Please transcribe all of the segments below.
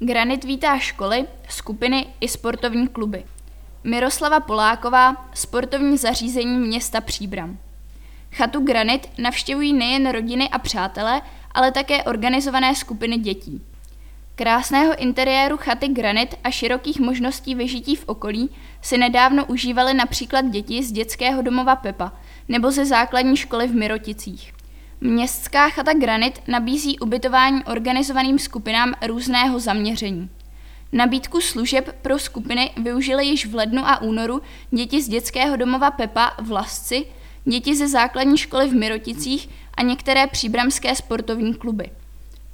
Granit vítá školy, skupiny i sportovní kluby. Miroslava Poláková, sportovní zařízení města Příbram. Chatu Granit navštěvují nejen rodiny a přátelé, ale také organizované skupiny dětí. Krásného interiéru chaty Granit a širokých možností vyžití v okolí si nedávno užívaly například děti z dětského domova Pepa nebo ze základní školy v Miroticích. Městská chata Granit nabízí ubytování organizovaným skupinám různého zaměření. Nabídku služeb pro skupiny využili již v lednu a únoru děti z dětského domova Pepa v Lasci, děti ze základní školy v Miroticích a některé příbramské sportovní kluby.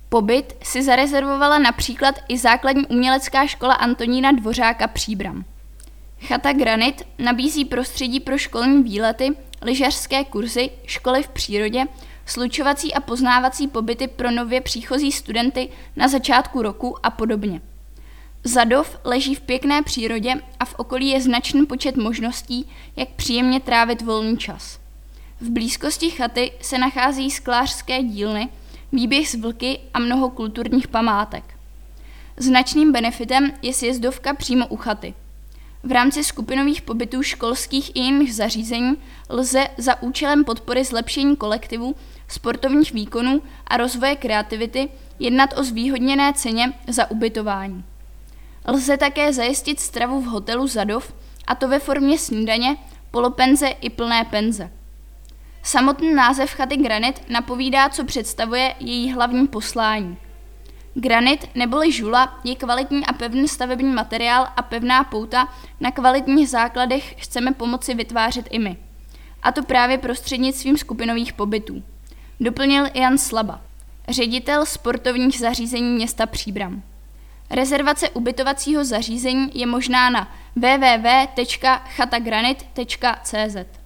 Pobyt si zarezervovala například i základní umělecká škola Antonína Dvořáka Příbram. Chata Granit nabízí prostředí pro školní výlety, lyžařské kurzy, školy v přírodě, slučovací a poznávací pobyty pro nově příchozí studenty na začátku roku a podobně. Zadov leží v pěkné přírodě a v okolí je značný počet možností, jak příjemně trávit volný čas. V blízkosti chaty se nachází sklářské dílny, výběh z vlky a mnoho kulturních památek. Značným benefitem je sjezdovka přímo u chaty. V rámci skupinových pobytů školských i jiných zařízení lze za účelem podpory zlepšení kolektivu, sportovních výkonů a rozvoje kreativity jednat o zvýhodněné ceně za ubytování. Lze také zajistit stravu v hotelu Zadov, a to ve formě snídaně, polopenze i plné penze. Samotný název chaty Granit napovídá, co představuje její hlavní poslání. Granit neboli žula je kvalitní a pevný stavební materiál a pevná pouta na kvalitních základech chceme pomoci vytvářet i my. A to právě prostřednictvím skupinových pobytů. Doplnil Jan Slaba, ředitel sportovních zařízení města Příbram. Rezervace ubytovacího zařízení je možná na www.chatagranit.cz.